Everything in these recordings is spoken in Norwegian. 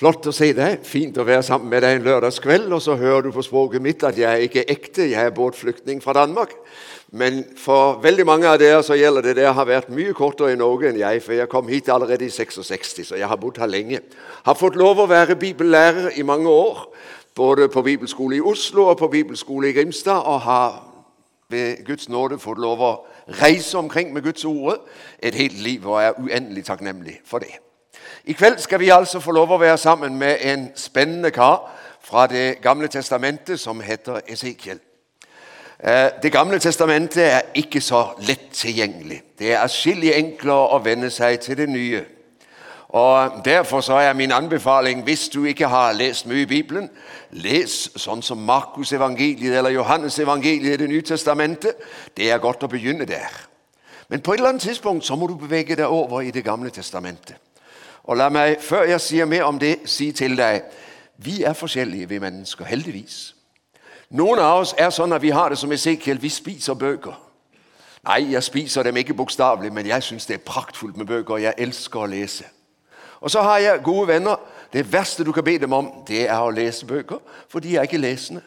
Flott å se deg. Fint å være sammen med deg en lørdagskveld. Og så hører du på språket mitt at jeg ikke er ekte, jeg er båtflyktning fra Danmark. Men for veldig mange av dere så gjelder det dere har vært mye kortere i Norge enn jeg, for jeg kom hit allerede i 66, så jeg har bodd her lenge. Har fått lov å være bibellærer i mange år, både på bibelskole i Oslo og på bibelskole i Grimstad, og har ved Guds nåde fått lov å reise omkring med Guds ord et helt liv, og er uendelig takknemlig for det. I kveld skal vi altså få lov å være sammen med en spennende kar fra Det gamle testamentet som heter Esekiel. Eh, det gamle testamentet er ikke så lett tilgjengelig. Det er atskillig enklere å venne seg til det nye. Og Derfor så er min anbefaling, hvis du ikke har lest mye i Bibelen, les sånn som Markus evangeliet eller Johannes evangeliet i Det nye testamentet. Det er godt å begynne der. Men på et eller annet tidspunkt så må du bevege deg over i Det gamle testamentet. Og la meg, før jeg sier mer om det, si til deg vi er forskjellige, vi mennesker. Heldigvis. Noen av oss er sånn at vi har det som Esekiel. Vi spiser bøker. Nei, jeg spiser dem ikke bokstavelig, men jeg syns det er praktfullt med bøker. og Jeg elsker å lese. Og så har jeg gode venner. Det verste du kan be dem om, det er å lese bøker, for de er ikke lesende.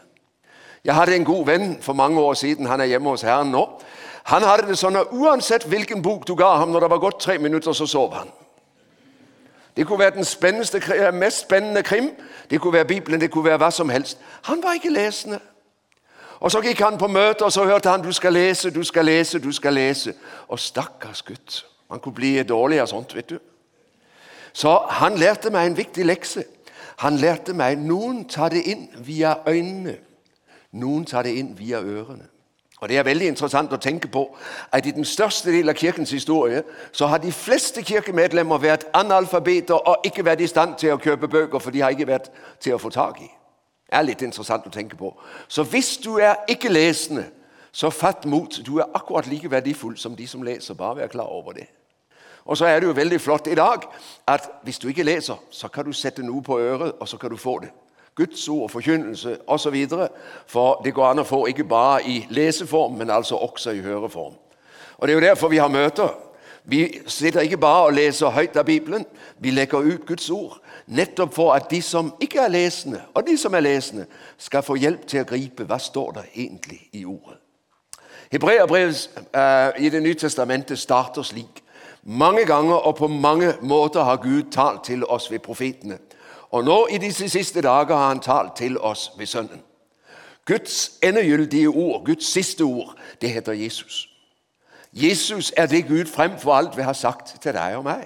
Jeg hadde en god venn for mange år siden. Han er hjemme hos Herren nå. Han hadde det sånn at uansett hvilken bok du ga ham, når det var gått tre minutter, så sov han. Det kunne være den eh, mest spennende krim, det kunne være Bibelen, det kunne være hva som helst. Han var ikke lesende. Og Så gikk han på møte, og så hørte han du skal lese, du skal lese, du skal lese. Og stakkars gutt. Han kunne bli dårlig av sånt, vet du. Så han lærte meg en viktig lekse. Han lærte meg noen tar det inn via øynene, noen tar det inn via ørene. Og Det er veldig interessant å tenke på at i den største delen av kirkens historie så har de fleste kirkemedlemmer vært analfabeter og ikke vært i stand til å kjøpe bøker, for de har ikke vært til å få tak i. Det er litt interessant å tenke på. Så hvis du er ikke lesende, så fatt mot. Du er akkurat like verdifull som de som leser. Bare vær klar over det. Og så er det jo veldig flott i dag at hvis du ikke leser, så kan du sette noe på øret, og så kan du få det. Guds ord, forkynnelse osv. For det går an å få ikke bare i leseform, men altså også i høreform. Og Det er jo derfor vi har møter. Vi sitter ikke bare og leser høyt av Bibelen, vi legger ut Guds ord. Nettopp for at de som ikke er lesende, og de som er lesende, skal få hjelp til å gripe hva står der egentlig i ordet. Hebreerbrevet uh, i Det nye testamentet starter slik. Mange ganger og på mange måter har Gud talt til oss ved profetene. Og nå i disse siste dager har han talt til oss ved Sønnen. Guds endegyldige ord, Guds siste ord, det heter Jesus. Jesus er det Gud fremfor alt vil ha sagt til deg og meg.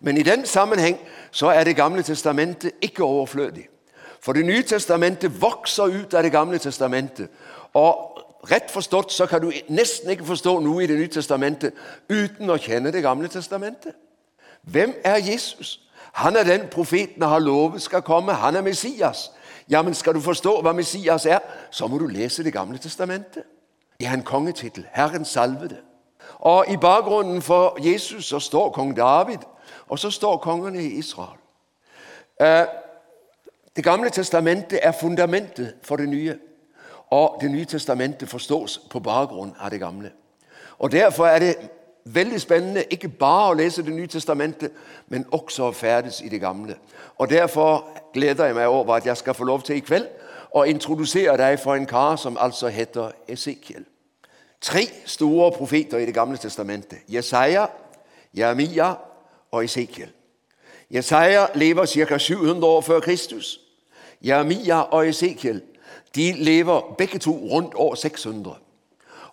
Men i den sammenheng så er Det gamle testamentet ikke overflødig. For Det nye testamentet vokser ut av Det gamle testamentet. Og rett forstått så kan du nesten ikke forstå noe i Det nye testamentet uten å kjenne Det gamle testamentet. Hvem er Jesus? Han er den profeten har lovet skal komme. Han er Messias. Ja, men Skal du forstå hva Messias er, så må du lese Det gamle testamentet. Det er en kongetittel. Herren salvede. Og I bakgrunnen for Jesus så står kong David, og så står kongene i Israel. Eh, det gamle testamentet er fundamentet for det nye. Og Det nye testamentet forstås på bakgrunn av det gamle. Og Derfor er det veldig spennende ikke bare å lese Det nye testamentet, men også å ferdes i det gamle. Og Derfor gleder jeg meg over at jeg skal få lov til i kveld å introdusere deg for en kar som altså heter Esekiel. Tre store profeter i Det gamle testamentet. Jesaja, Jeremia og Esekiel. Jesaja lever ca. 700 år før Kristus. Jeremia og Esekiel lever begge to rundt år 600.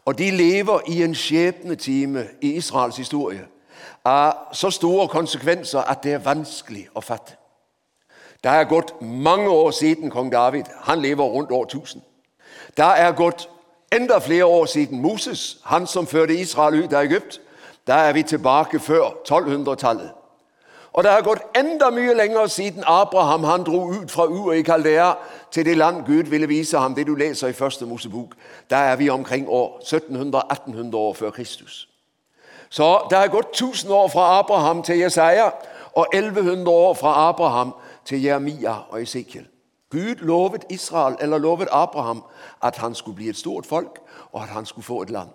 Og de lever i en skjebnetime i Israels historie av så store konsekvenser at det er vanskelig å fatte. Det er gått mange år siden kong David. Han lever rundt år 1000. Det er gått enda flere år siden Moses, han som førte Israel ut av Egypt. Da er vi tilbake før 1200-tallet. Og det har gått enda mye lenger siden Abraham han dro ut fra Ur i Kaldea til det land Gud ville vise ham, det du leser i første Mosebok. der er vi omkring år 1700-1800 år før Kristus. Så det har gått 1000 år fra Abraham til Jesaja og 1100 år fra Abraham til Jeremia og Esekiel. Gud lovet Israel, eller lovet Abraham at han skulle bli et stort folk, og at han skulle få et land.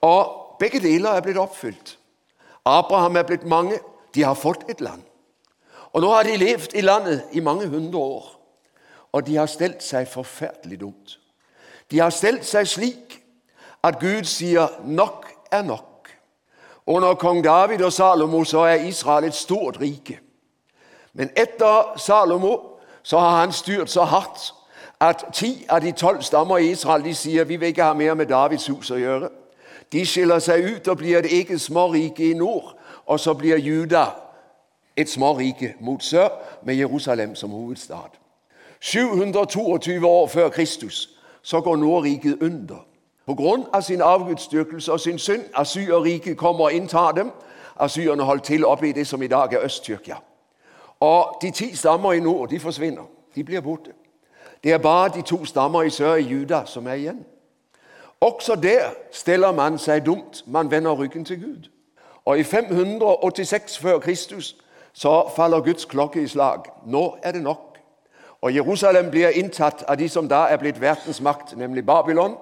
Og Begge deler er blitt oppfylt. Abraham er blitt mange. De har fått et land. Og nå har de levd i landet i mange hundre år, og de har stelt seg forferdelig dumt. De har stelt seg slik at Gud sier 'nok er nok'. Under kong David og Salomo så er Israel et stort rike. Men etter Salomo så har han styrt så hardt at ti av de tolv stammer i Israel de sier vi vil ikke ha mer med Davids hus å gjøre. De skiller seg ut og blir et eget smårike i nord. Og så blir Juda et smårike mot sør, med Jerusalem som hovedstad. 722 år før Kristus så går Nordriket under. På grunn av sin avgudsdyrkelse og sin synd. Asyrriket kommer og inntar dem. Asyrerne holdt til oppe i det som i dag er Øst-Tyrkia. Og de ti stammer i nord de forsvinner. De blir borte. Det er bare de to stammer i sør i Juda som er igjen. Også der steller man seg dumt. Man vender ryggen til Gud. Og i 586 før Kristus så faller Guds klokke i slag. Nå er det nok. Og Jerusalem blir inntatt av de som da er blitt verdens makt, nemlig Babylon.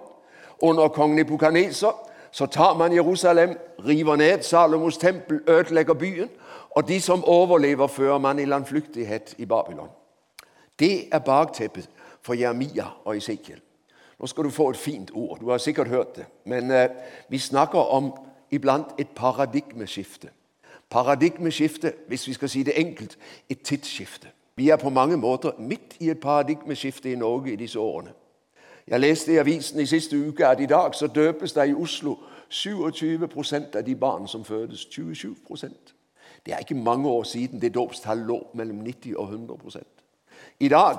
Under kong Nebukaneser så tar man Jerusalem, river ned Salomos tempel, ødelegger byen. Og de som overlever, fører man i landflyktighet i Babylon. Det er bakteppet for Jeremia og Esekiel. Nå skal du få et fint ord. Du har sikkert hørt det. Men eh, vi snakker om iblant et paradigmeskifte. Paradigmeskifte, hvis vi skal si det enkelt, et tidsskifte. Vi er på mange måter midt i et paradigmeskifte i Norge i disse årene. Jeg leste i avisen i siste uke at i dag så døpes det i Oslo 27 av de barn som fødes. 27 Det er ikke mange år siden det dåpstallet lå mellom 90 og 100 I dag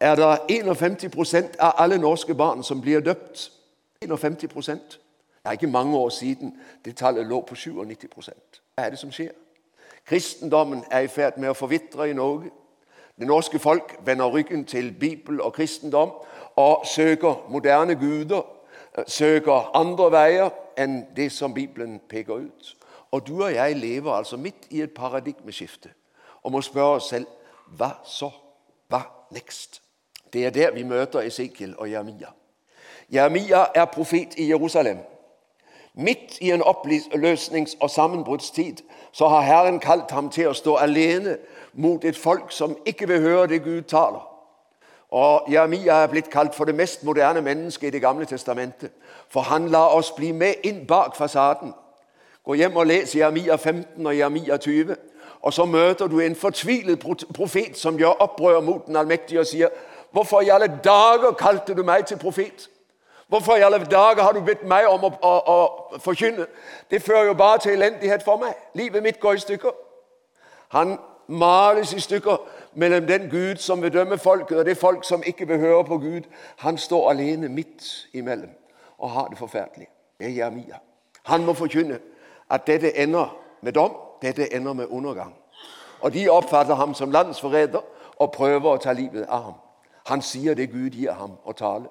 er det 51 av alle norske barn som blir døpt. 51 Det er ikke mange år siden det tallet lå på 97 Hva er det som skjer? Kristendommen er i ferd med å forvitre i Norge. Det norske folk vender ryggen til Bibel og kristendom og søker moderne guder, søker andre veier enn det som Bibelen peker ut. Og du og jeg lever altså midt i et paradigmeskifte og må spørre oss selv hva så? Hva next? Det er der vi møter Esekiel og Jeremia. Jeremia er profet i Jerusalem. Midt i en oppløsnings- og sammenbruddstid så har Herren kalt ham til å stå alene mot et folk som ikke vil høre det Gud taler. Og Jeremia er blitt kalt for det mest moderne mennesket i Det gamle testamentet. For han lar oss bli med inn bak fasaden. Gå hjem og les Jeremia 15 og Jeremia 20. Og så møter du en fortvilet profet som gjør opprør mot den allmektige og sier Hvorfor i alle dager kalte du meg til profet? Hvorfor i alle dager har du bedt meg om å, å, å forkynne? Det fører jo bare til elendighet for meg. Livet mitt går i stykker. Han males i stykker mellom den Gud som vil dømme folket, og det folk som ikke høre på Gud. Han står alene midt imellom og har det forferdelig. Det er Jeremia. Han må forkynne at dette ender med dom, dette ender med undergang. Og de oppfatter ham som landsforræder og prøver å ta livet av ham. Han sier det Gud gir ham å tale.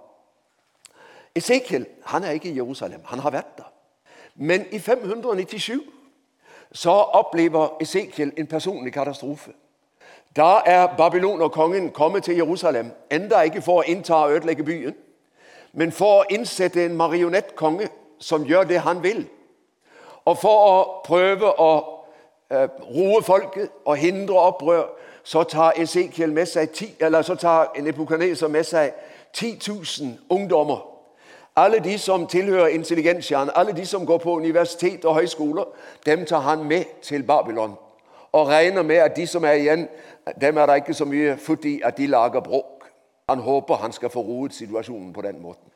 Esekiel han er ikke i Jerusalem. Han har vært der. Men i 597 så opplever Esekiel en personlig katastrofe. Da er babylonerkongen kommet til Jerusalem, enda ikke for å innta og ødelegge byen, men for å innsette en marionettkonge som gjør det han vil. Og for å prøve å eh, roe folket og hindre opprør, så tar Esekiel med seg ti, eller så tar med seg 10 000 ungdommer alle de som tilhører intelligensjaen, alle de som går på universitet og høyskoler, dem tar han med til Babylon. Og regner med at de som er igjen, dem er det ikke så mye futt i at de lager bråk. Han håper han skal få roet situasjonen på den måten.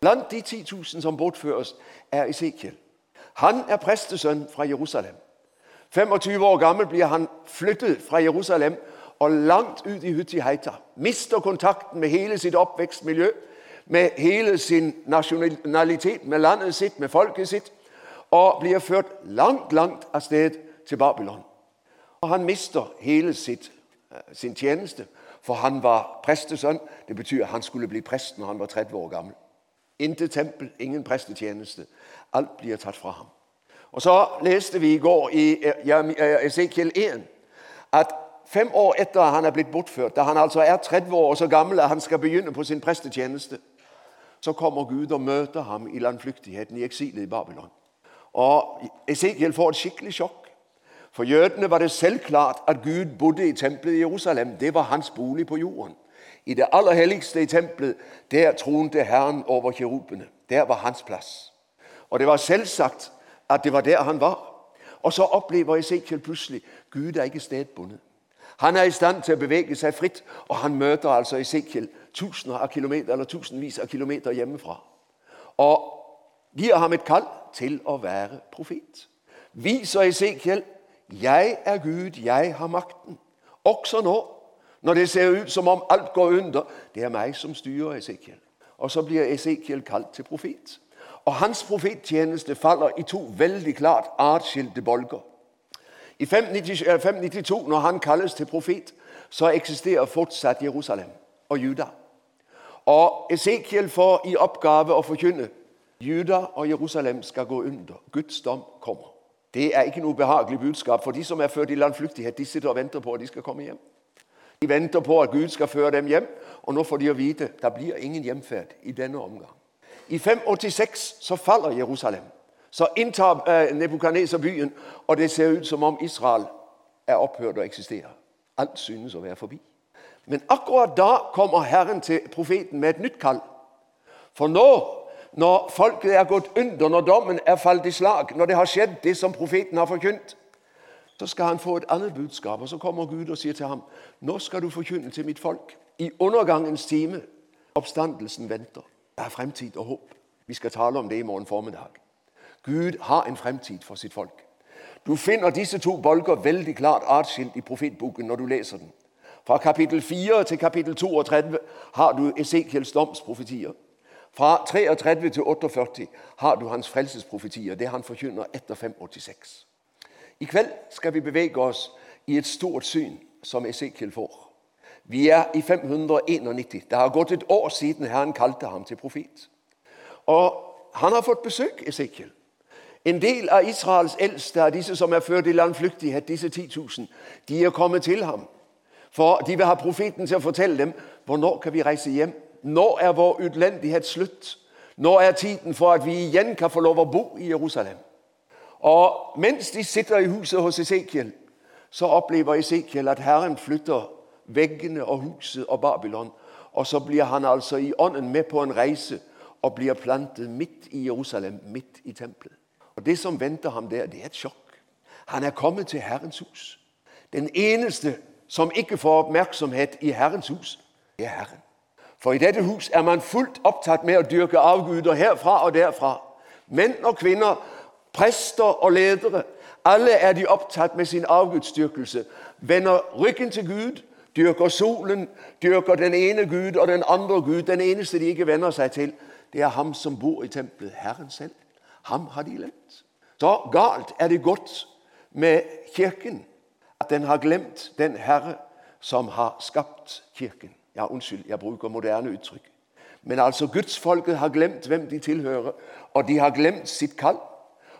Blant de 10 000 som bortføres, er Esekiel. Han er prestesønn fra Jerusalem. 25 år gammel blir han flyttet fra Jerusalem og langt ut i Huttiheita. Mister kontakten med hele sitt oppvekstmiljø med hele sin nasjonalitet, med landet sitt, med folket sitt, og blir ført langt, langt av sted til Babylon. Og Han mister hele sitt, eh, sin tjeneste, for han var prestesønn. Det betyr at han skulle bli prest når han var 30 år gammel. Intet tempel, ingen prestetjeneste. Alt blir tatt fra ham. Og Så leste vi i går i eh, Esekiel 1 at fem år etter han er blitt bortført, da han altså er 30 år og så gammel at han skal begynne på sin prestetjeneste, så kommer Gud og møter ham i landflyktigheten, i eksilet i Babylon. Og Esekiel får et skikkelig sjokk. For jødene var det selvklart at Gud bodde i tempelet i Jerusalem. Det var hans bolig på jorden. I det aller helligste i tempelet, der tronte Herren over kirubene. Der var hans plass. Og det var selvsagt at det var der han var. Og så opplever Esekiel plutselig Gud er ikke stedbundet. Han er i stand til å bevege seg fritt, og han møter altså Esekiel tusener av kilometer, eller tusenvis av kilometer hjemmefra. Og gir ham et kall til å være profet. Viser Esekiel 'Jeg er Gud, jeg har makten'. Også nå, når det ser ut som om alt går under. Det er meg som styrer Esekiel. Og så blir Esekiel kalt til profet. Og hans profettjeneste faller i to veldig klart atskilte bolker. I 592, når han kalles til profet, så eksisterer fortsatt Jerusalem og Juda. Og Esekiel får i oppgave å forkynne Juda og Jerusalem skal gå under. Guds dom kommer. Det er ikke noe behagelig budskap, for de som er født i landflyktighet, de sitter og venter på at de skal komme hjem. De venter på at Gud skal føre dem hjem, og nå får de å vite at det blir ingen hjemferd i denne omgang. I 586 så faller Jerusalem. Så inntar eh, Nebukadneser byen, og det ser ut som om Israel er opphørt å eksistere. Alt synes å være forbi. Men akkurat da kommer Herren til profeten med et nytt kall. For nå når folket er gått under, når dommen er falt i slag, når det har skjedd det som profeten har forkynt, så skal han få et annet budskap. Og Så kommer Gud og sier til ham, 'Nå skal du forkynne til mitt folk.' I undergangens time. Oppstandelsen venter. Det er fremtid og håp. Vi skal tale om det i morgen formiddag. Gud har en fremtid for sitt folk. Du finner disse to bolker veldig klart atskilt i profetboken når du leser den. Fra kapittel 4 til kapittel 32 har du Esekiels domsprofetier. Fra 33 til 48 har du hans frelsesprofetier, det han forkynner etter 586. I kveld skal vi bevege oss i et stort syn som Esekiel får. Vi er i 591. Det har gått et år siden Herren kalte ham til profet. Og han har fått besøk, Esekiel. En del av Israels eldste, av disse som er ført i landflyktighet, disse 10 000, de er kommet til ham. For de vil ha profeten til å fortelle dem hvornår kan vi reise hjem nå er vår utlendighet slutt. Nå er tiden for at vi igjen kan få lov å bo i Jerusalem. Og Mens de sitter i huset hos Esekiel, så opplever Esekiel at Herren flytter veggene og huset og Babylon. Og så blir han altså i ånden med på en reise og blir plantet midt i Jerusalem, midt i tempelet. Og Det som venter ham der, det er et sjokk. Han er kommet til Herrens hus. Den eneste som ikke får oppmerksomhet i Herrens hus, det er Herren. For i dette hus er man fullt opptatt med å dyrke avguder herfra og derfra. Menn og kvinner, prester og ledere. Alle er de opptatt med sin avgudsdyrkelse. Vender ryggen til Gud, dyrker solen, dyrker den ene Gud og den andre Gud. Den eneste de ikke venner seg til, det er ham som bor i tempelet, Herren selv. Ham har de glemt. Så galt er det gått med Kirken at den har glemt den Herre som har skapt Kirken. Ja, unnskyld, jeg bruker moderne uttrykk. Men altså, gudsfolket har glemt hvem de tilhører, og de har glemt sitt kall.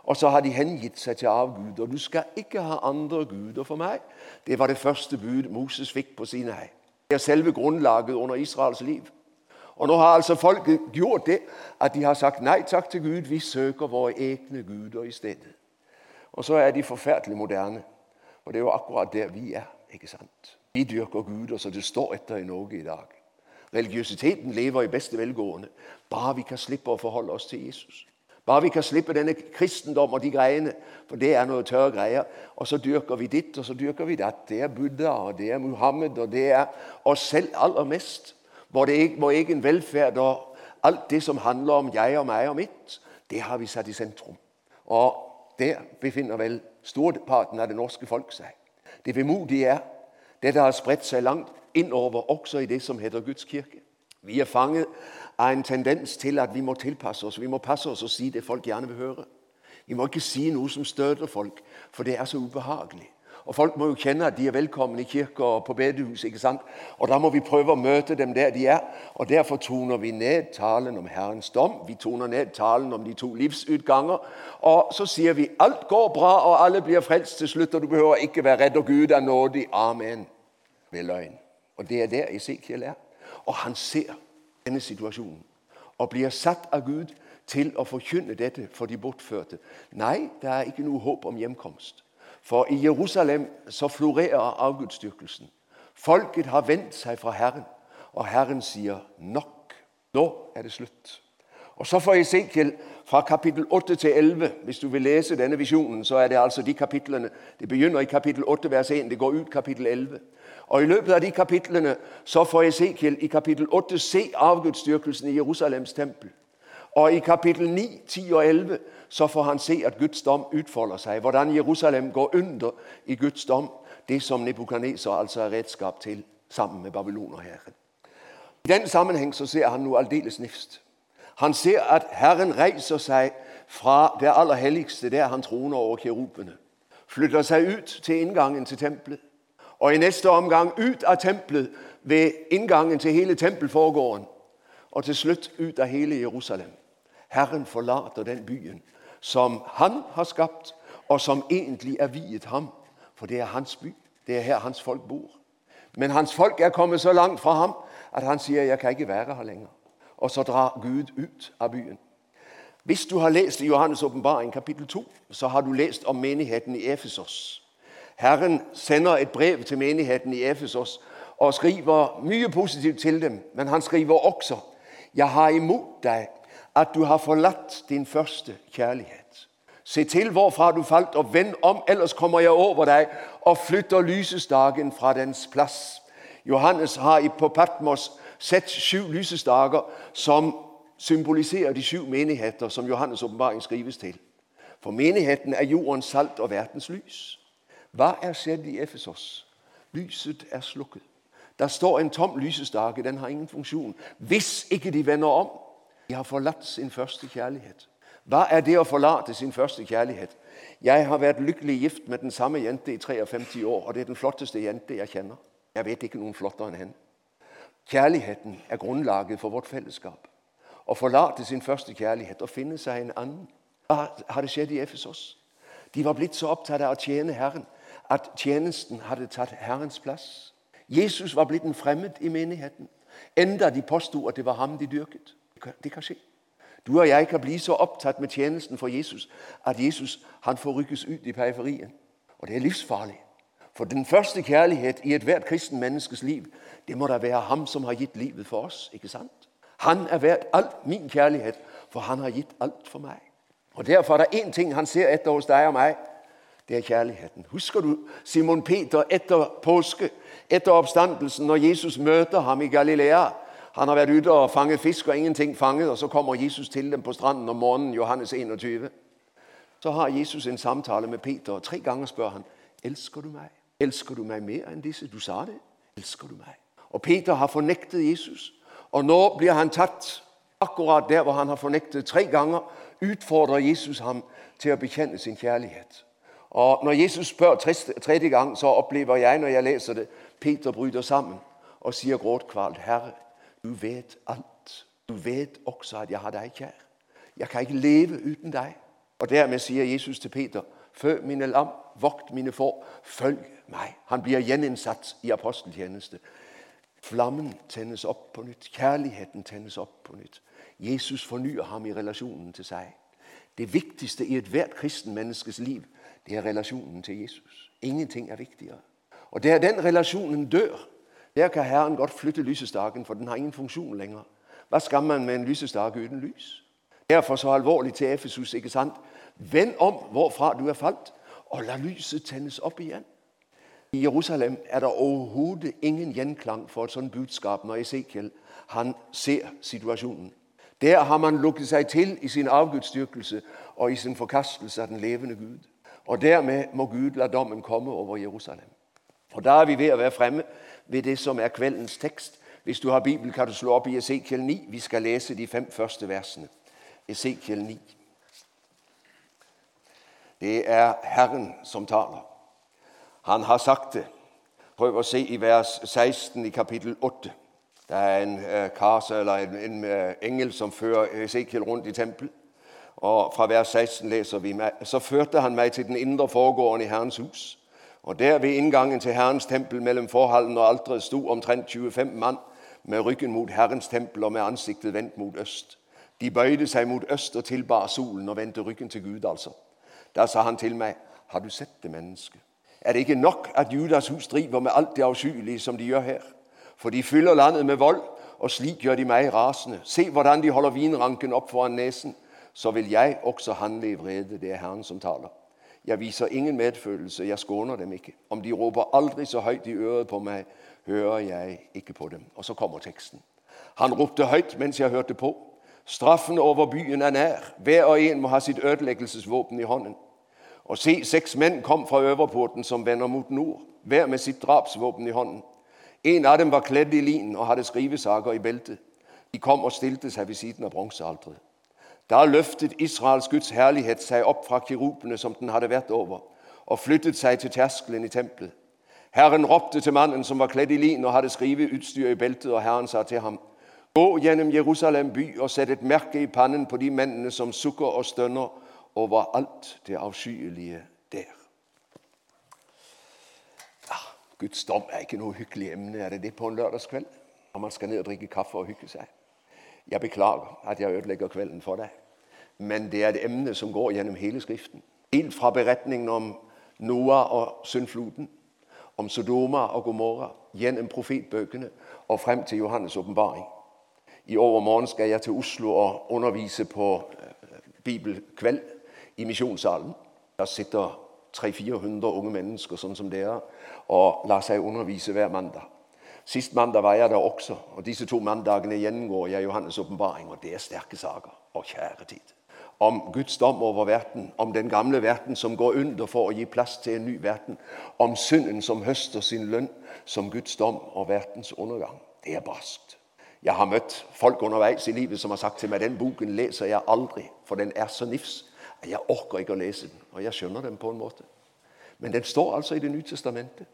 Og så har de hengitt seg til avguder. Du skal ikke ha andre guder for meg. Det var det første bud Moses fikk på sine hei. Det er selve grunnlaget under Israels liv. Og nå har altså folket gjort det at de har sagt nei takk til Gud. Vi søker våre egne guder i stedet. Og så er de forferdelig moderne. Og det er jo akkurat der vi er. ikke sant? Vi dyrker guder så det står etter i Norge i dag. Religiøsiteten lever i beste velgående. Bare vi kan slippe å forholde oss til Jesus. Bare vi kan slippe denne kristendom og de greiene, for det er noe tørre greier. Og så dyrker vi ditt, og så dyrker vi datt. Det er Buddha, og det er Muhammed, og det er oss selv aller mest. Vår egen velferd og alt det som handler om jeg og meg og mitt, det har vi satt i sentrum. Og der befinner vel storparten av det norske folk seg. Det vemodige er dette har spredt seg langt innover, også i det som heter Guds kirke. Vi er fanget av en tendens til at vi må tilpasse oss. Vi må passe oss og si det folk gjerne vil høre. Vi må ikke si noe som støter folk, for det er så ubehagelig. Og Folk må jo kjenne at de er velkomne i kirka og på bedehus. ikke sant? Og Da må vi prøve å møte dem der de er. Og Derfor toner vi ned talen om Herrens dom. Vi toner ned talen om de to livsutganger. Og så sier vi alt går bra, og alle blir frelst til slutt, og du behøver ikke være redd, og Gud er nådig. Amen. Er løgn. Og det er der Esekiel er. Og han ser denne situasjonen og blir satt av Gud til å forkynne dette for de bortførte. Nei, det er ikke noe håp om hjemkomst. For i Jerusalem så florerer avgudsdyrkelsen. Folket har vendt seg fra Herren, og Herren sier nok. Nå er det slutt. Og så får Esekiel fra kapittel 8 til 11 Hvis du vil lese denne visjonen, så er det altså de kapitlene Det begynner i kapittel 8 vers 1, det går ut kapittel 11. Og I løpet av de kapitlene så får Esekiel i kapittel 8 se avgudsdyrkelsen i Jerusalems tempel. Og i kapittel 9, 10 og 11 så får han se at Guds dom utfolder seg. Hvordan Jerusalem går under i Guds dom. Det som Nebukadneser altså er redskap til sammen med babylonerherren. I den sammenheng så ser han noe aldeles nifst. Han ser at Herren reiser seg fra det aller helligste, der han troner over kirubene. Flytter seg ut til inngangen til tempelet. Og i neste omgang ut av tempelet ved inngangen til hele tempelforgården. Og til slutt ut av hele Jerusalem. Herren forlater den byen som han har skapt, og som egentlig er viet ham. For det er hans by. Det er her hans folk bor. Men hans folk er kommet så langt fra ham at han sier 'jeg kan ikke være her lenger'. Og så drar Gud ut av byen. Hvis du har lest i Johannes' åpenbaring kapittel 2, så har du lest om menigheten i Efesos. Herren sender et brev til menigheten i Efesos og skriver mye positivt til dem. Men han skriver også 'Jeg har imot deg at du har forlatt din første kjærlighet'. Se til hvorfra du falt, og vend om, ellers kommer jeg over deg og flytter lysestaken fra dens plass. Johannes har på Patmos sett sju lysestaker som symboliserer de sju menigheter som Johannes' åpenbaring skrives til. For menigheten er jordens salt og verdens lys. Hva er skjedd i Efesos? Lyset er slukket. Der står en tom lysestake. Den har ingen funksjon. Hvis ikke de vender om. De har forlatt sin første kjærlighet. Hva er det å forlate sin første kjærlighet? Jeg har vært lykkelig gift med den samme jente i 53 år, og det er den flotteste jente jeg kjenner. Jeg vet ikke noen flottere enn henne. Kjærligheten er grunnlaget for vårt fellesskap. Å forlate sin første kjærlighet og finne seg en annen. Hva hadde skjedd i Efesos? De var blitt så opptatt av å tjene Herren at tjenesten hadde tatt Herrens plass. Jesus var blitt en fremmed i menigheten, enda de påsto at det var ham de dyrket. Det kan skje. Du og jeg kan bli så opptatt med tjenesten for Jesus at Jesus han får rykkes ut i periferien. Og det er livsfarlig. For den første kjærlighet i ethvert kristen menneskes liv, det må da være ham som har gitt livet for oss. ikke sant? Han er verdt alt min kjærlighet, for han har gitt alt for meg. Og Derfor er det én ting han ser etter hos deg og meg. Det er kjærligheten. Husker du Simon Peter etter påske, etter oppstandelsen, når Jesus møter ham i Galilea? Han har vært ute og fanget fisk og ingenting fanget, og så kommer Jesus til dem på stranden om morgenen, Johannes 21. Så har Jesus en samtale med Peter, og tre ganger spør han elsker du meg. Elsker du meg mer enn disse? Du sa det. Elsker du meg? Og Peter har fornektet Jesus. Og nå blir han tatt akkurat der hvor han har fornektet tre ganger. Utfordrer Jesus ham til å bekjenne sin kjærlighet. Og Når Jesus spør tredje gang, så opplever jeg når jeg leser det, Peter bryter sammen og sier gråtkvalt, 'Herre, du vet alt. Du vet også at jeg har deg kjær. Jeg kan ikke leve uten deg.' Og Dermed sier Jesus til Peter, fød mine lam, vokt mine får, følg meg.' Han blir gjeninnsatt i aposteltjeneste. Flammen tennes opp på nytt. Kjærligheten tennes opp på nytt. Jesus fornyer ham i relasjonen til seg. Det viktigste i ethvert kristen menneskes liv det er relasjonen til Jesus. Ingenting er viktigere. Og det er den relasjonen dør, der kan Herren godt flytte lysestaken, for den har ingen funksjon lenger. Hva skal man med en lysestake uten lys? Derfor så alvorlig til Efesus. ikke sant? Vend om hvorfra du er falt, og la lyset tennes opp igjen. I Jerusalem er det overhodet ingen gjenklang for et sånt budskap når Esekiel han ser situasjonen. Der har man lukket seg til i sin avgudsdyrkelse og i sin forkastelse av den levende Gud. Og Dermed må Gud la dommen komme over Jerusalem. Og Da er vi ved å være fremme ved det som er kveldens tekst. Hvis du har Bibelen, kan du slå opp i Esekiel 9. Vi skal lese de fem første versene. Esekiel 9. Det er Herren som taler. Han har sagt det. Prøv å se i vers 16 i kapittel 8. Det er en kase eller en, en uh, engel som fører Esekiel rundt i tempelet. Og Fra vers 16 leser vi meg. Så førte han meg til den indre foregående i Herrens hus. Og Der ved inngangen til Herrens tempel mellom forhallen og alteret sto omtrent 25 mann med ryggen mot Herrens tempel og med ansiktet vendt mot øst. De bøyde seg mot øst og tilbar solen og vendte ryggen til Gud. altså. Da sa han til meg, har du sett det menneske? Er det ikke nok at Judas hus driver med alt det avskyelige som de gjør her? For de fyller landet med vold, og slik gjør de meg rasende. Se hvordan de holder vinranken opp foran nesen. Så vil jeg også handle i vrede. Det er Herren som taler. Jeg viser ingen medfølelse, jeg skåner dem ikke. Om de roper aldri så høyt i øret på meg, hører jeg ikke på dem. Og så kommer teksten. Han ropte høyt mens jeg hørte på. Straffen over byen er nær. Hver og en må ha sitt ødeleggelsesvåpen i hånden. Og se, seks menn kom fra øverporten som vender mot nord, hver med sitt drapsvåpen i hånden. En av dem var kledd i lin og hadde skrivesaker i beltet. De kom og stilte seg ved siden av bronsealteret. Da løftet Israels Guds herlighet seg opp fra kirupene som den hadde vært over, og flyttet seg til terskelen i tempelet. Herren ropte til mannen som var kledd i lin og hadde skriveutstyr i beltet, og Herren sa til ham, Gå gjennom Jerusalem by og sett et merke i pannen på de mennene som sukker og stønner over alt det avskyelige der. Ja, Guds dom er ikke noe hyggelig emne. Er det det på en lørdagskveld? Når man skal ned og drikke kaffe og hygge seg? Jeg beklager at jeg ødelegger kvelden for deg, men det er et emne som går gjennom hele Skriften. Helt fra beretningen om Noah og syndfloden, om Sodoma og Gomorra, gjennom profetbøkene og frem til Johannes' åpenbaring. I overmorgen skal jeg til Oslo og undervise på eh, bibelkveld i misjonssalen. Der sitter 300-400 unge mennesker sånn som dere og lar seg undervise hver mandag. Sist mandag var jeg der også, og disse to mandagene gjennomgår jeg Johannes' åpenbaring. Og det er sterke saker. Og kjære tid. Om Guds dom over verden, om den gamle verden som går under for å gi plass til en ny verden. Om synden som høster sin lønn som Guds dom og verdens undergang. Det er barskt. Jeg har møtt folk underveis i livet som har sagt til meg den boken leser jeg aldri, for den er så nifs. at Jeg orker ikke å lese den, og jeg skjønner den på en måte. Men den står altså i Det nye testamentet.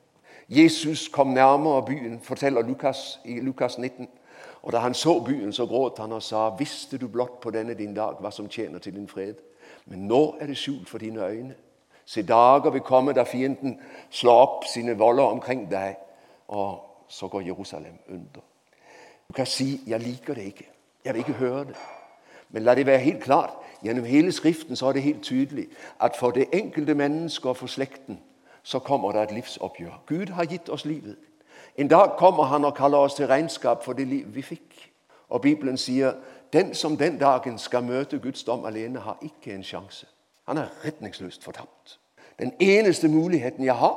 Jesus kom nærmere byen, forteller Lukas i Lukas 19. Og Da han så byen, så gråt han og sa, 'Visste du blott på denne din dag hva som tjener til din fred?' Men nå er det skjult for dine øyne. Se, dager vil komme da fienden slår opp sine volder omkring deg, og så går Jerusalem under. Du kan si 'Jeg liker det ikke'. Jeg vil ikke høre det. Men la det være helt klart. Gjennom hele Skriften så er det helt tydelig at for det enkelte menneske og for slekten så kommer det et livsoppgjør. Gud har gitt oss livet. En dag kommer han og kaller oss til regnskap for det liv vi fikk. Og Bibelen sier den som den dagen skal møte Guds dom alene, har ikke en sjanse. Han er retningsløst fortapt. Den eneste muligheten jeg har,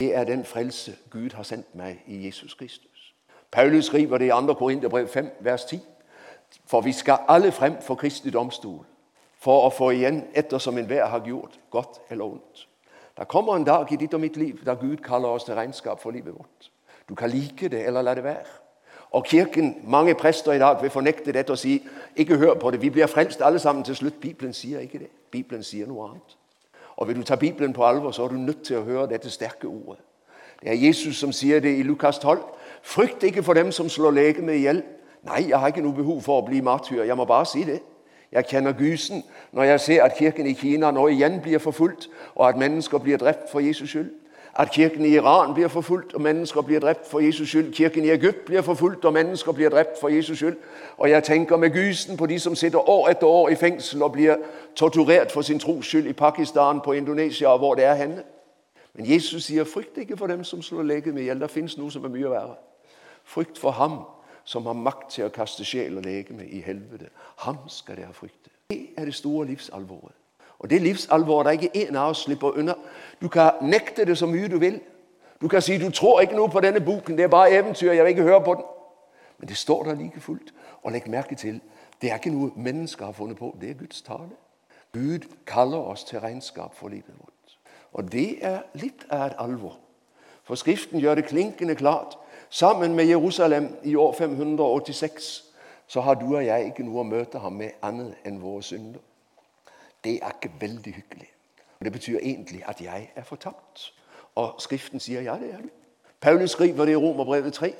det er den frelse Gud har sendt meg i Jesus Kristus. Paulus skriver det i 2. Korinterbrev 5, vers 10. For vi skal alle frem for Kristi domstol, for å få igjen ettersom enhver har gjort, godt eller ondt. Det kommer en dag i ditt og mitt liv da Gud kaller oss til regnskap for livet vårt. Du kan like det eller la det være. Og kirken, Mange prester i dag vil fornekte dette og si ikke hør på det. Vi blir frelst alle sammen til slutt. Bibelen sier ikke det. Bibelen sier noe annet. Og Vil du ta Bibelen på alvor, så er du nødt til å høre dette sterke ordet. Det er Jesus som sier det i Lukas 12. Frykt ikke for dem som slår legemet i hjel. Nei, jeg har ikke noe behov for å bli martyr. Jeg må bare si det. Jeg kjenner gysen når jeg ser at kirken i Kina nå igjen blir forfulgt, og at mennesker blir drept for Jesus skyld. At kirken i Iran blir forfulgt, og mennesker blir drept for Jesus skyld. Kirken i Egypt blir forfulgt, og mennesker blir drept for Jesus skyld. Og jeg tenker med gysen på de som sitter år etter år i fengsel og blir torturert for sin tros skyld i Pakistan, på Indonesia og hvor det er henne. Men Jesus sier frykt ikke for dem som slår legemet i hjel. Det fins noe som er mye verre. Frykt for ham som har makt til å kaste sjel og legeme i helvete. Ham skal dere frykte. Det er det store livsalvoret. Og det livsalvoret det er ikke en av oss slipper unna. Du kan nekte det så mye du vil. Du kan si du tror ikke noe på denne boken, det er bare eventyr, jeg vil ikke høre på den. Men det står der like fullt. Og legg merke til, det er ikke noe mennesker har funnet på, det er Guds tale. Gud kaller oss til regnskap for livet vårt. Og det er litt av et alvor. For Skriften gjør det klinkende klart Sammen med Jerusalem i år 586 så har du og jeg ikke noe å møte ham med annet enn våre synder. Det er ikke veldig hyggelig. Det betyr egentlig at jeg er fortapt. Og Skriften sier ja, det er du. Paulus skriver det i Romerbrevet 3.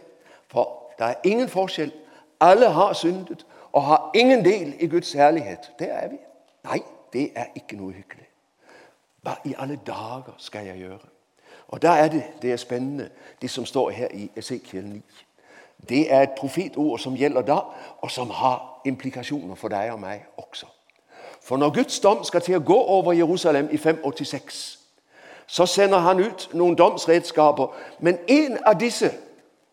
For det er ingen forskjell. Alle har syndet og har ingen del i Guds herlighet. Der er vi. Nei, det er ikke noe hyggelig. Hva i alle dager skal jeg gjøre? Og da er det det er spennende, det som står her i Esekiel 9. Det er et profetord som gjelder da, og som har implikasjoner for deg og meg også. For når Guds dom skal til å gå over Jerusalem i 586, så sender han ut noen domsredskaper. Men en av disse,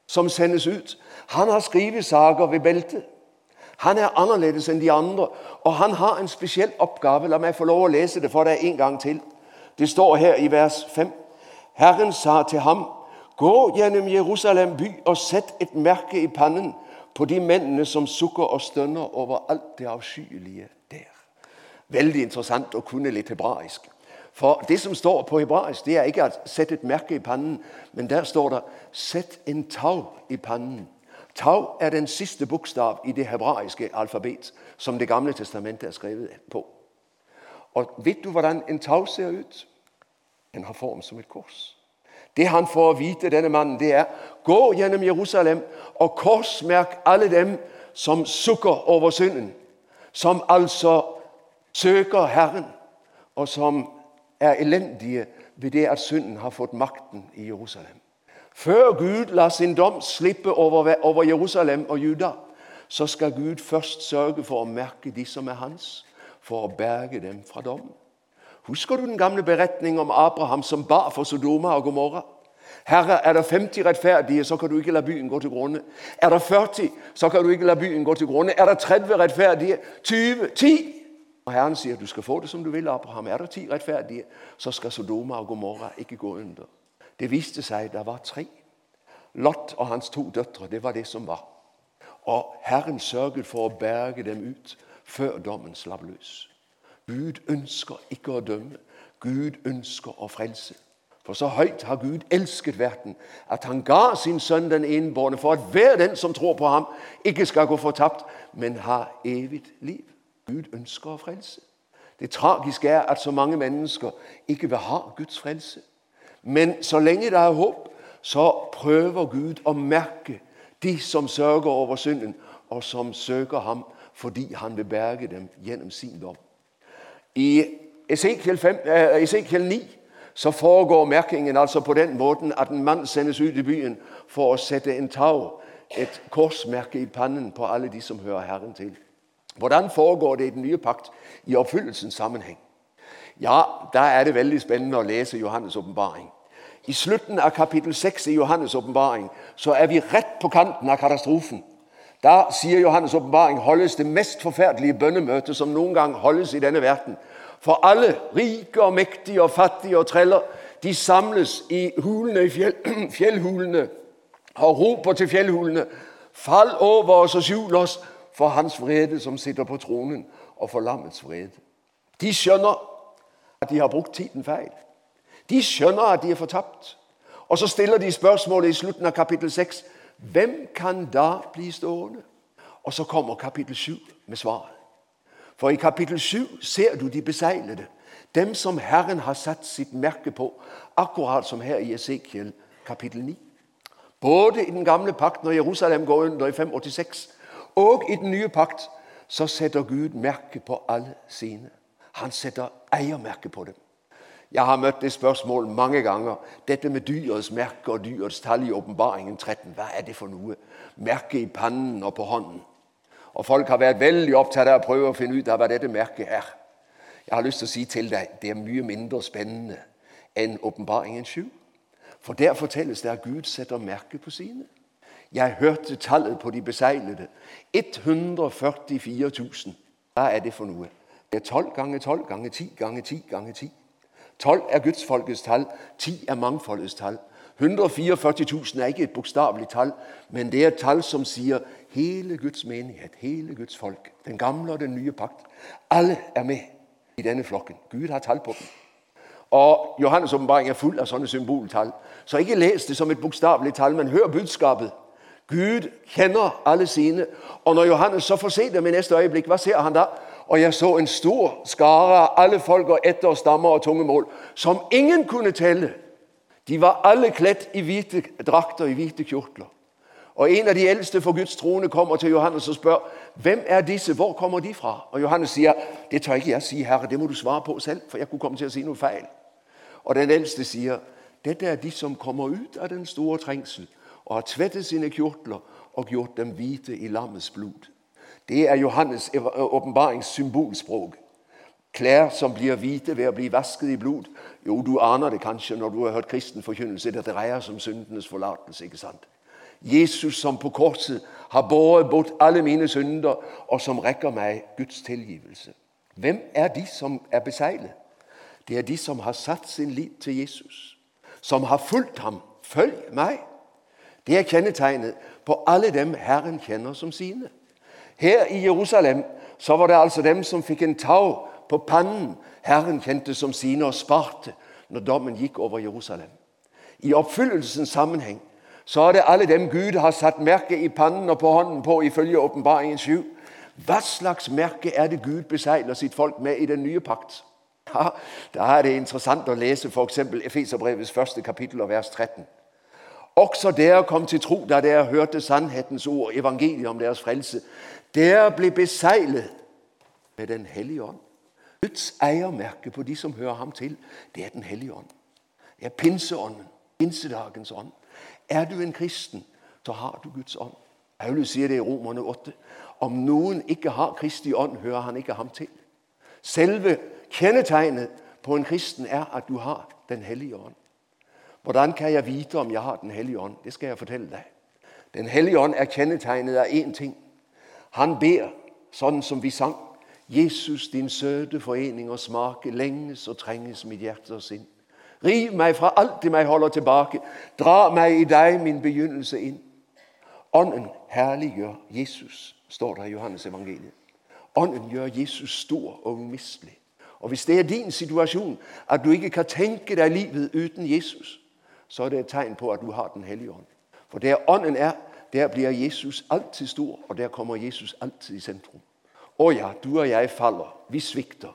som sendes ut, han har skrivesager ved beltet. Han er annerledes enn de andre, og han har en spesiell oppgave. La meg få lov å lese det for deg en gang til. Det står her i vers 5. Herren sa til ham, Gå gjennom Jerusalem by og sett et merke i pannen på de mennene som sukker og stønner over alt det afskyelige der. Vældig interessant å kunne litt hebraisk. For det, som står på hebraisk, det er ikke at sætte et mærke i panden, men der står det sæt en tau i panden. Tau er den siste bokstav i det hebraiske alfabet, som det gamle testamentet er skrevet på. Og vet du, hvordan en tau ser ut? Den har form som et kors. Det han får vite, denne mannen, det er, gå gjennom Jerusalem og korsmærk alle dem, som sukker over synden, som altså søger Herren, og som er elendige ved det, at synden har fått makten i Jerusalem. Før Gud lar sin dom slippe over, Jerusalem og Juda, så skal Gud først sørge for å merke de, som er hans, for å berge dem fra dommen. Husker du den gamle beretningen om Abraham, som bar for Sodoma og Gomorra? Herre, er det 50 rettferdige, så kan du ikke lade byen gå til grunde. Er det 40, så kan du ikke lade byen gå til grunde. Er det 30 rettferdige? 20, 10. Og Herren sier, du skal få det, som du vil, Abraham. Er det ti rettferdige, så skal Sodoma og Gomorra ikke gå under. Det viste seg der var tre. Lot og hans to døtre, det var det, som var. Og Herren sørget for å berge dem ut før dommen slapp løs. Gud ønsker ikke å dømme. Gud ønsker å frelse. For så høyt har Gud elsket verden, at han ga sin sønn den innbårne, for at hver den, som tror på ham, ikke skal gå fortapt, men ha evig liv. Gud ønsker å frelse. Det tragiske er, at så mange mennesker ikke vil ha Guds frelse. Men så lenge det er håp, så prøver Gud å merke de, som sørger over synden, og som søker ham, fordi han vil berge dem gjennom sin dom. I Esekiel, 5, eh, Esekiel 9, så foregår merkingen altså på den måten, at en mann sendes ut i byen for å sette en tau, et korsmerke, i pannen på alle de, som hører Herren til. Hvordan foregår det i den nye pakt i oppfyllelsens sammenheng? Ja, da er det veldig spennende å lese Johannes åpenbaring. I slutten av kapittel 6 i Johannes åpenbaring er vi rett på kanten av katastrofen. Da sier Johannes åpenbaring holdes det mest forferdelige bønnemøtet som noen gang holdes i denne verden. For alle, rike og mektige og fattige og treller, de samles i hulene, i fjell, fjellhulene og roper til fjellhulene. Fall over oss og skjul os for hans vrede, som sitter på tronen, og for lammets vrede. De skjønner, at de har brukt tiden feil. De skjønner, at de er fortapt. Og så stiller de spørsmålet i slutten av kapittel 6. Hvem kan da bli stående? Og så kommer kapittel 7 med svaret. For i kapittel 7 ser du de beseglede, Dem, som Herren har satt sitt merke på. Akkurat som her i Ezekiel kapittel 9. Både i den gamle pakten og Jerusalem går under i 586, og i den nye pakt så setter Gud merke på alle sine. Han setter eiermerke på dem. Jeg har møtt det spørsmålet mange ganger. Dette med dyrets merke og dyrets tall i åpenbaringen 13. hva er det for noe? Merke i pannen og på hånden. Og folk har vært veldig opptatt av å prøve å finne ut av hva dette merket er. Jeg har lyst til å si til deg det er mye mindre spennende enn åpenbaringen 7. For der fortelles det at Gud setter merke på sine. Jeg hørte tallet på de besejlede. 144.000. Hva er det for noe? Det er 12 ganger 12 ganger 10 ganger 10 ganger 10. 12 er Guds folkets tal, 10 er mangfoldets tal. 144.000 er ikke et bokstavelig tall, men det er et tall som sier hele Guds menighet, hele Guds folk, den gamle og den nye pakt. Alle er med i denne flokken. Gud har tall på dem. Og Johannes åpenbaring er full av sånne symboltall. Så ikke les det som et bokstavelig tall, men hør budskabet. Gud kjenner alle sine. Og når Johannes så får se dem i neste øyeblikk, hva ser han da? Og jeg så en stor skare alle folk og etter stammer og tungemål, som ingen kunne telle. De var alle klædt i hvite drakter, i hvite kjortler. Og en av de eldste for Guds trone kommer til Johannes og spør hvem er disse, hvor kommer de fra? Og Johannes sier det tør ikke jeg si, herre, det må du svare på selv, for jeg kunne komme til å si noe feil. Og den eldste sier dette er de, som kommer ut av den store trængsel, og har tvettet sine kjortler og gjort dem hvite i lammets blod. Det er Johannes åpenbarings symbolspråk. Klær som blir hvite ved å bli vasket i blod. Jo, du aner det kanskje når du har hørt kristen forkynnelse. Det dreier seg om syndenes forlatelse. ikke sant? Jesus som på korset har båret bort alle mine synder, og som rekker meg Guds tilgivelse. Hvem er de som er beseglet? Det er de som har satt sin lit til Jesus. Som har fulgt ham. Følg meg. Det er kjennetegnet på alle dem Herren kjenner som sine. Her i Jerusalem så var det altså dem som fikk en tau på pannen Herren kjente som sine og sparte når dommen gikk over Jerusalem. I oppfyllelsens sammenheng så er det alle dem Gud har satt merke i pannen og på hånden på ifølge åpenbaringen 7. Hva slags merke er det Gud besegler sitt folk med i den nye pakt? Ja, Da er det interessant å lese f.eks. Efeserbrevets første kapittel og vers 13. Også dere kom til tro da dere hørte sannhetens ord, evangeliet om deres frelse. Dere ble beseglet med Den hellige ånd. Guds eiermerke på de som hører ham til, det er Den hellige ånd. Det er pinseånden, pinsedagens ånd. Er du en kristen, så har du Guds ånd. Paulus sier det i Romerne 8. Om noen ikke har Kristi ånd, hører han ikke ham til. Selve kjennetegnet på en kristen er at du har Den hellige ånd. Hvordan kan jeg vite om jeg har Den hellige ånd? Det skal jeg fortelle deg. Den hellige ånd er kjennetegnet av én ting. Han ber, sånn som vi sang. Jesus, din søte forening og smake, lenges og trenges mitt hjerte og sinn. Riv meg fra alt det meg holder tilbake. Dra meg i deg, min begynnelse, inn. Ånden herliggjør Jesus, står det i Johannes evangeliet. Ånden gjør Jesus stor og umistelig. Og Hvis det er din situasjon at du ikke kan tenke deg livet uten Jesus, så er det et tegn på at du har Den hellige ånd. For der ånden er, der blir Jesus alltid stor, og der kommer Jesus alltid i sentrum. Å ja, du og jeg faller. Vi svikter.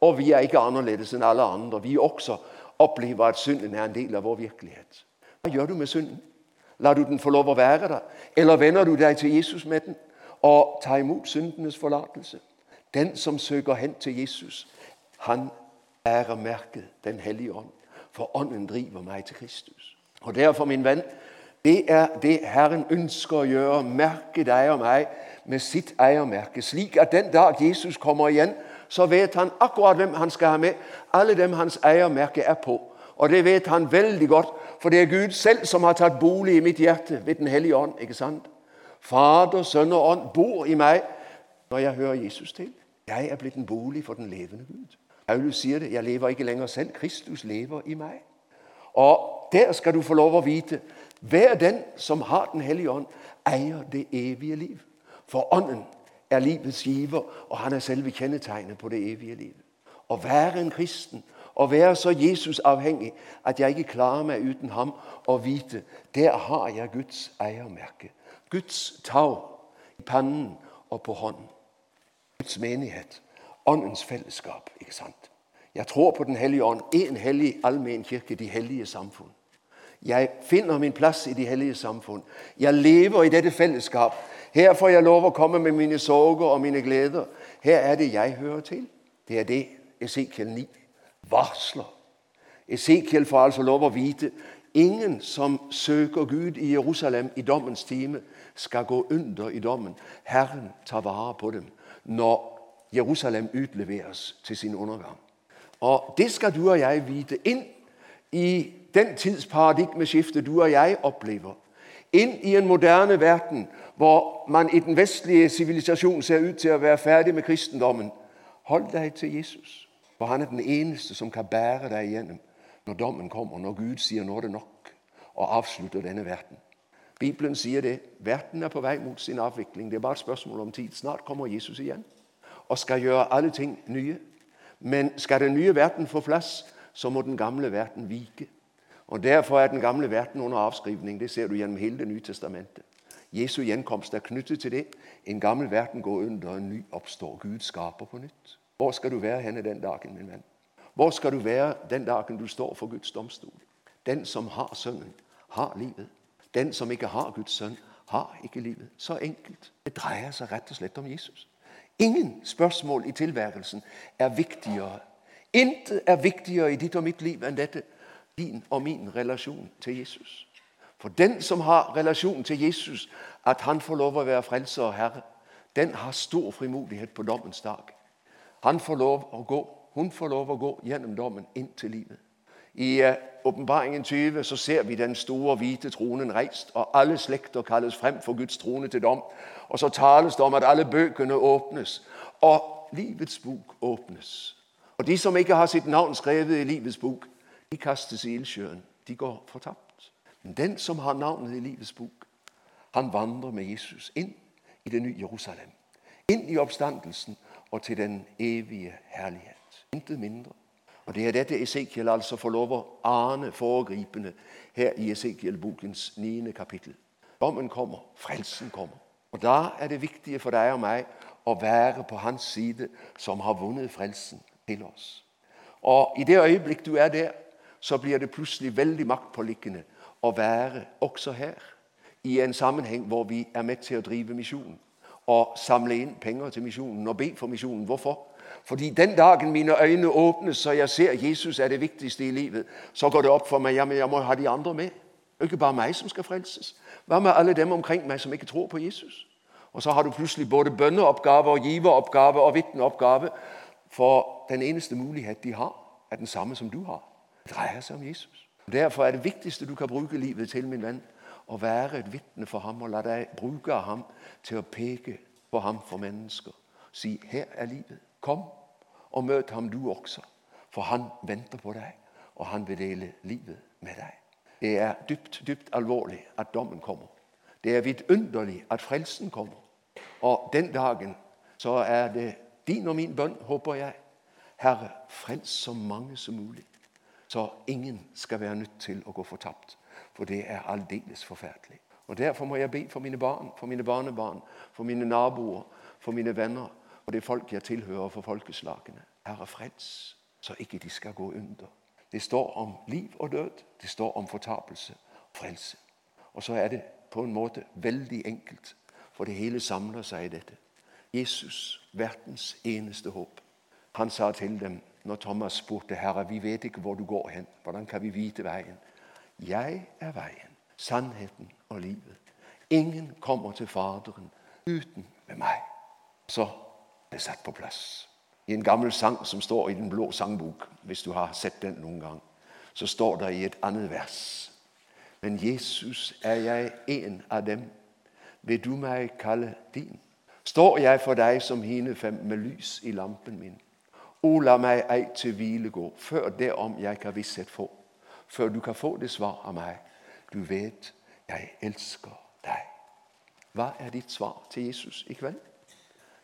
Og vi er ikke annerledes enn alle andre. Vi også opplever at synden er en del av vår virkelighet. Hva gjør du med synden? Lar du den få lov å være der? Eller vender du deg til Jesus med den og tar imot syndenes forlatelse? Den som søker hen til Jesus, han bærer merket Den hellige ånd. For ånden driver meg til Kristus. Og Derfor, min venn, det er det Herren ønsker å gjøre. Merke deg og meg med sitt eiermerke. Slik at den dag Jesus kommer igjen, så vet han akkurat hvem han skal ha med. Alle dem hans eiermerke er på. Og det vet han veldig godt, for det er Gud selv som har tatt bolig i mitt hjerte ved Den hellige ånd. ikke sant? Fader, Sønn og Ånd bor i meg når jeg hører Jesus til. Jeg er blitt en bolig for den levende Gud. Paulus sier det. Jeg lever ikke lenger selv. Kristus lever i meg. Og der skal du få lov å vite. Hver den som har Den hellige ånd, eier det evige liv. For Ånden er livets giver, og han er selve kjennetegnet på det evige livet. Å være en kristen, å være så Jesus-avhengig at jeg ikke klarer meg uten ham, og vite der har jeg Guds eiermerke. Guds tau i pannen og på hånden. Guds menighet. Åndens fellesskap. ikke sant? Jeg tror på Den hellige ånd. Én hellig allmenn kirke, de hellige samfunn. Jeg finner min plass i de hellige samfunn. Jeg lever i dette fellesskap her får jeg lov å komme med mine sorger og mine gleder. Her er det jeg hører til. Det er det Esekiel 9 varsler. Esekiel får altså lov å vite ingen som søker Gud i Jerusalem i dommens time, skal gå under i dommen. Herren tar vare på dem når Jerusalem utleveres til sin undergang. Og Det skal du og jeg vite. Inn i den tids paradigmeskifte du og jeg opplever. Inn i en moderne verden hvor man i den vestlige sivilisasjon ser ut til å være ferdig med kristendommen. Hold deg til Jesus, for han er den eneste som kan bære deg igjennom når dommen kommer, når Gud sier nå er det nok, og avslutter denne verden. Bibelen sier det. Verden er på vei mot sin avvikling. Det er bare et spørsmål om tid. Snart kommer Jesus igjen og skal gjøre alle ting nye. Men skal den nye verden få plass, så må den gamle verden vike. Og Derfor er den gamle verden under avskrivning. Det ser du gjennom hele Det nye testamentet. Jesu gjenkomst er knyttet til det. En gammel verden går under, en ny oppstår. Gud skaper på nytt. Hvor skal du være henne den dagen, min venn? Hvor skal du være den dagen du står for Guds domstol? Den som har Sønnen, har livet. Den som ikke har Guds sønn, har ikke livet. Så enkelt. Det dreier seg rett og slett om Jesus. Ingen spørsmål i tilværelsen er viktigere. Intet er viktigere i ditt og mitt liv enn dette. Din og min relasjon til Jesus. For den som har relasjon til Jesus, at han får lov å være frelser og herre, den har stor frimodighet på dommens dag. Han får lov å gå hun får lov å gå gjennom dommen inn til livet. I uh, åpenbaringen 20 så ser vi den store, hvite tronen reist, og alle slekter kalles frem for Guds trone til dom. Og så tales det om at alle bøkene åpnes, og livets bok åpnes. Og de som ikke har sitt navn skrevet i livets bok, de kastes i ildsjøen. De går fortapt. Men den som har navnet i livets bok, han vandrer med Jesus inn i det nye Jerusalem. Inn i oppstandelsen og til den evige herlighet. Intet mindre. Og Det er dette Esekiel altså får lov å ane foregripende her i Esekiel-bokens 9. kapittel. Dommen kommer, frelsen kommer. Og Da er det viktige for deg og meg å være på hans side, som har vunnet frelsen til oss. Og I det øyeblikk du er der, så blir det plutselig veldig maktpåliggende å være også her, i en sammenheng hvor vi er med til å drive misjonen og samle inn penger til misjonen og be for misjonen. Hvorfor? Fordi den dagen mine øyne åpnes så jeg ser Jesus er det viktigste i livet, så går det opp for meg ja, men jeg må ha de andre med. Det er ikke bare meg som skal frelses. Hva med alle dem omkring meg som ikke tror på Jesus? Og så har du plutselig både bønneoppgave og giveroppgave og vitneoppgave. For den eneste mulighet de har, er den samme som du har. Det dreier seg om Jesus. Derfor er det viktigste du kan bruke livet til, min venn, å være et vitne for ham og la deg bruke av ham til å peke på ham for mennesker. Si 'Her er livet. Kom og møt ham du også.' For han venter på deg, og han vil dele livet med deg. Det er dypt, dypt alvorlig at dommen kommer. Det er vidunderlig at frelsen kommer. Og den dagen så er det din og min bønn, håper jeg. Herre, frels så mange som mulig, så ingen skal være nødt til å gå fortapt. For det er aldeles forferdelig. Og Derfor må jeg be for mine barn, for mine barnebarn, for mine naboer, for mine venner og det folk jeg tilhører, for folkeslagene. Herre, frels, så ikke de skal gå under. Det står om liv og død. Det står om fortapelse og frelse. Og så er det på en måte veldig enkelt, for det hele samler seg i dette. Jesus, verdens eneste håp. Han sa til dem når Thomas spurte Herre, vi vet ikke hvor du går hen. Hvordan kan vi vite veien? Jeg er veien, sannheten og livet. Ingen kommer til Faderen uten med meg. Så det satt på plass. I en gammel sang som står i Den blå sangbok, hvis du har sett den noen gang, så står det i et annet vers Men Jesus, er jeg en av dem, vil du meg kalle din? Står jeg for deg som hinefem med lys i lampen min? O, la meg ei til hvile gå, før det om jeg kan visshet få før du kan få det svar av meg. Du vet jeg elsker deg. Hva er ditt svar til Jesus i kveld?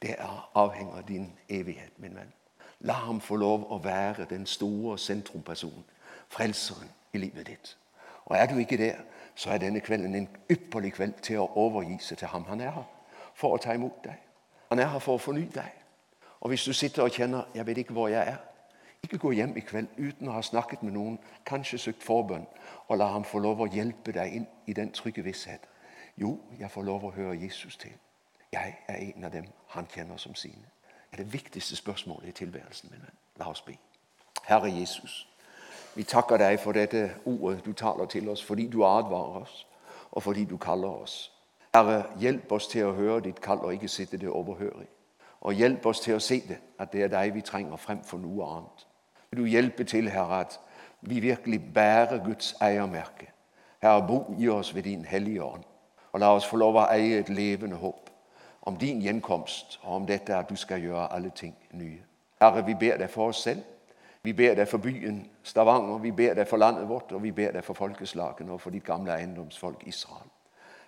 Det er avhengig av din evighet, min venn. La ham få lov å være den store sentrumpersonen, frelseren i livet ditt. Og Er du ikke der, så er denne kvelden en ypperlig kveld til å overgi seg til ham. Han er her for å ta imot deg. Han er her for å forny deg. Og Hvis du sitter og kjenner 'jeg vet ikke hvor jeg er', ikke gå hjem i kveld uten å ha snakket med noen, kanskje søkt forbønn, og la ham få lov å hjelpe deg inn i den trygge visshet. Jo, jeg får lov å høre Jesus til. Jeg er en av dem han kjenner som sine. Det er det viktigste spørsmålet i tilværelsen. min venn. La oss be. Herre Jesus, vi takker deg for dette ordet du taler til oss, fordi du advarer oss, og fordi du kaller oss. Herre, hjelp oss til å høre ditt kall og ikke sitte det overhørig. Og hjelp oss til å se det, at det er deg vi trenger fremfor noe annet. Vil du hjelpe til, Herre, at vi virkelig bærer Guds eiermerke. Herre, bo i oss ved din hellige ånd. Og la oss få lov å eie et levende håp om din gjenkomst og om dette at du skal gjøre alle ting nye. Herre, vi ber deg for oss selv. Vi ber deg for byen Stavanger, vi ber deg for landet vårt, og vi ber deg for folkeslagene og for ditt gamle eiendomsfolk Israel.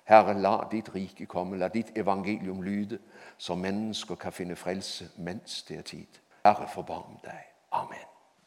Herre, la ditt rike komme, la ditt evangelium lyde, så mennesker kan finne frelse mens det er tid. Herre, forbarm deg. Amen.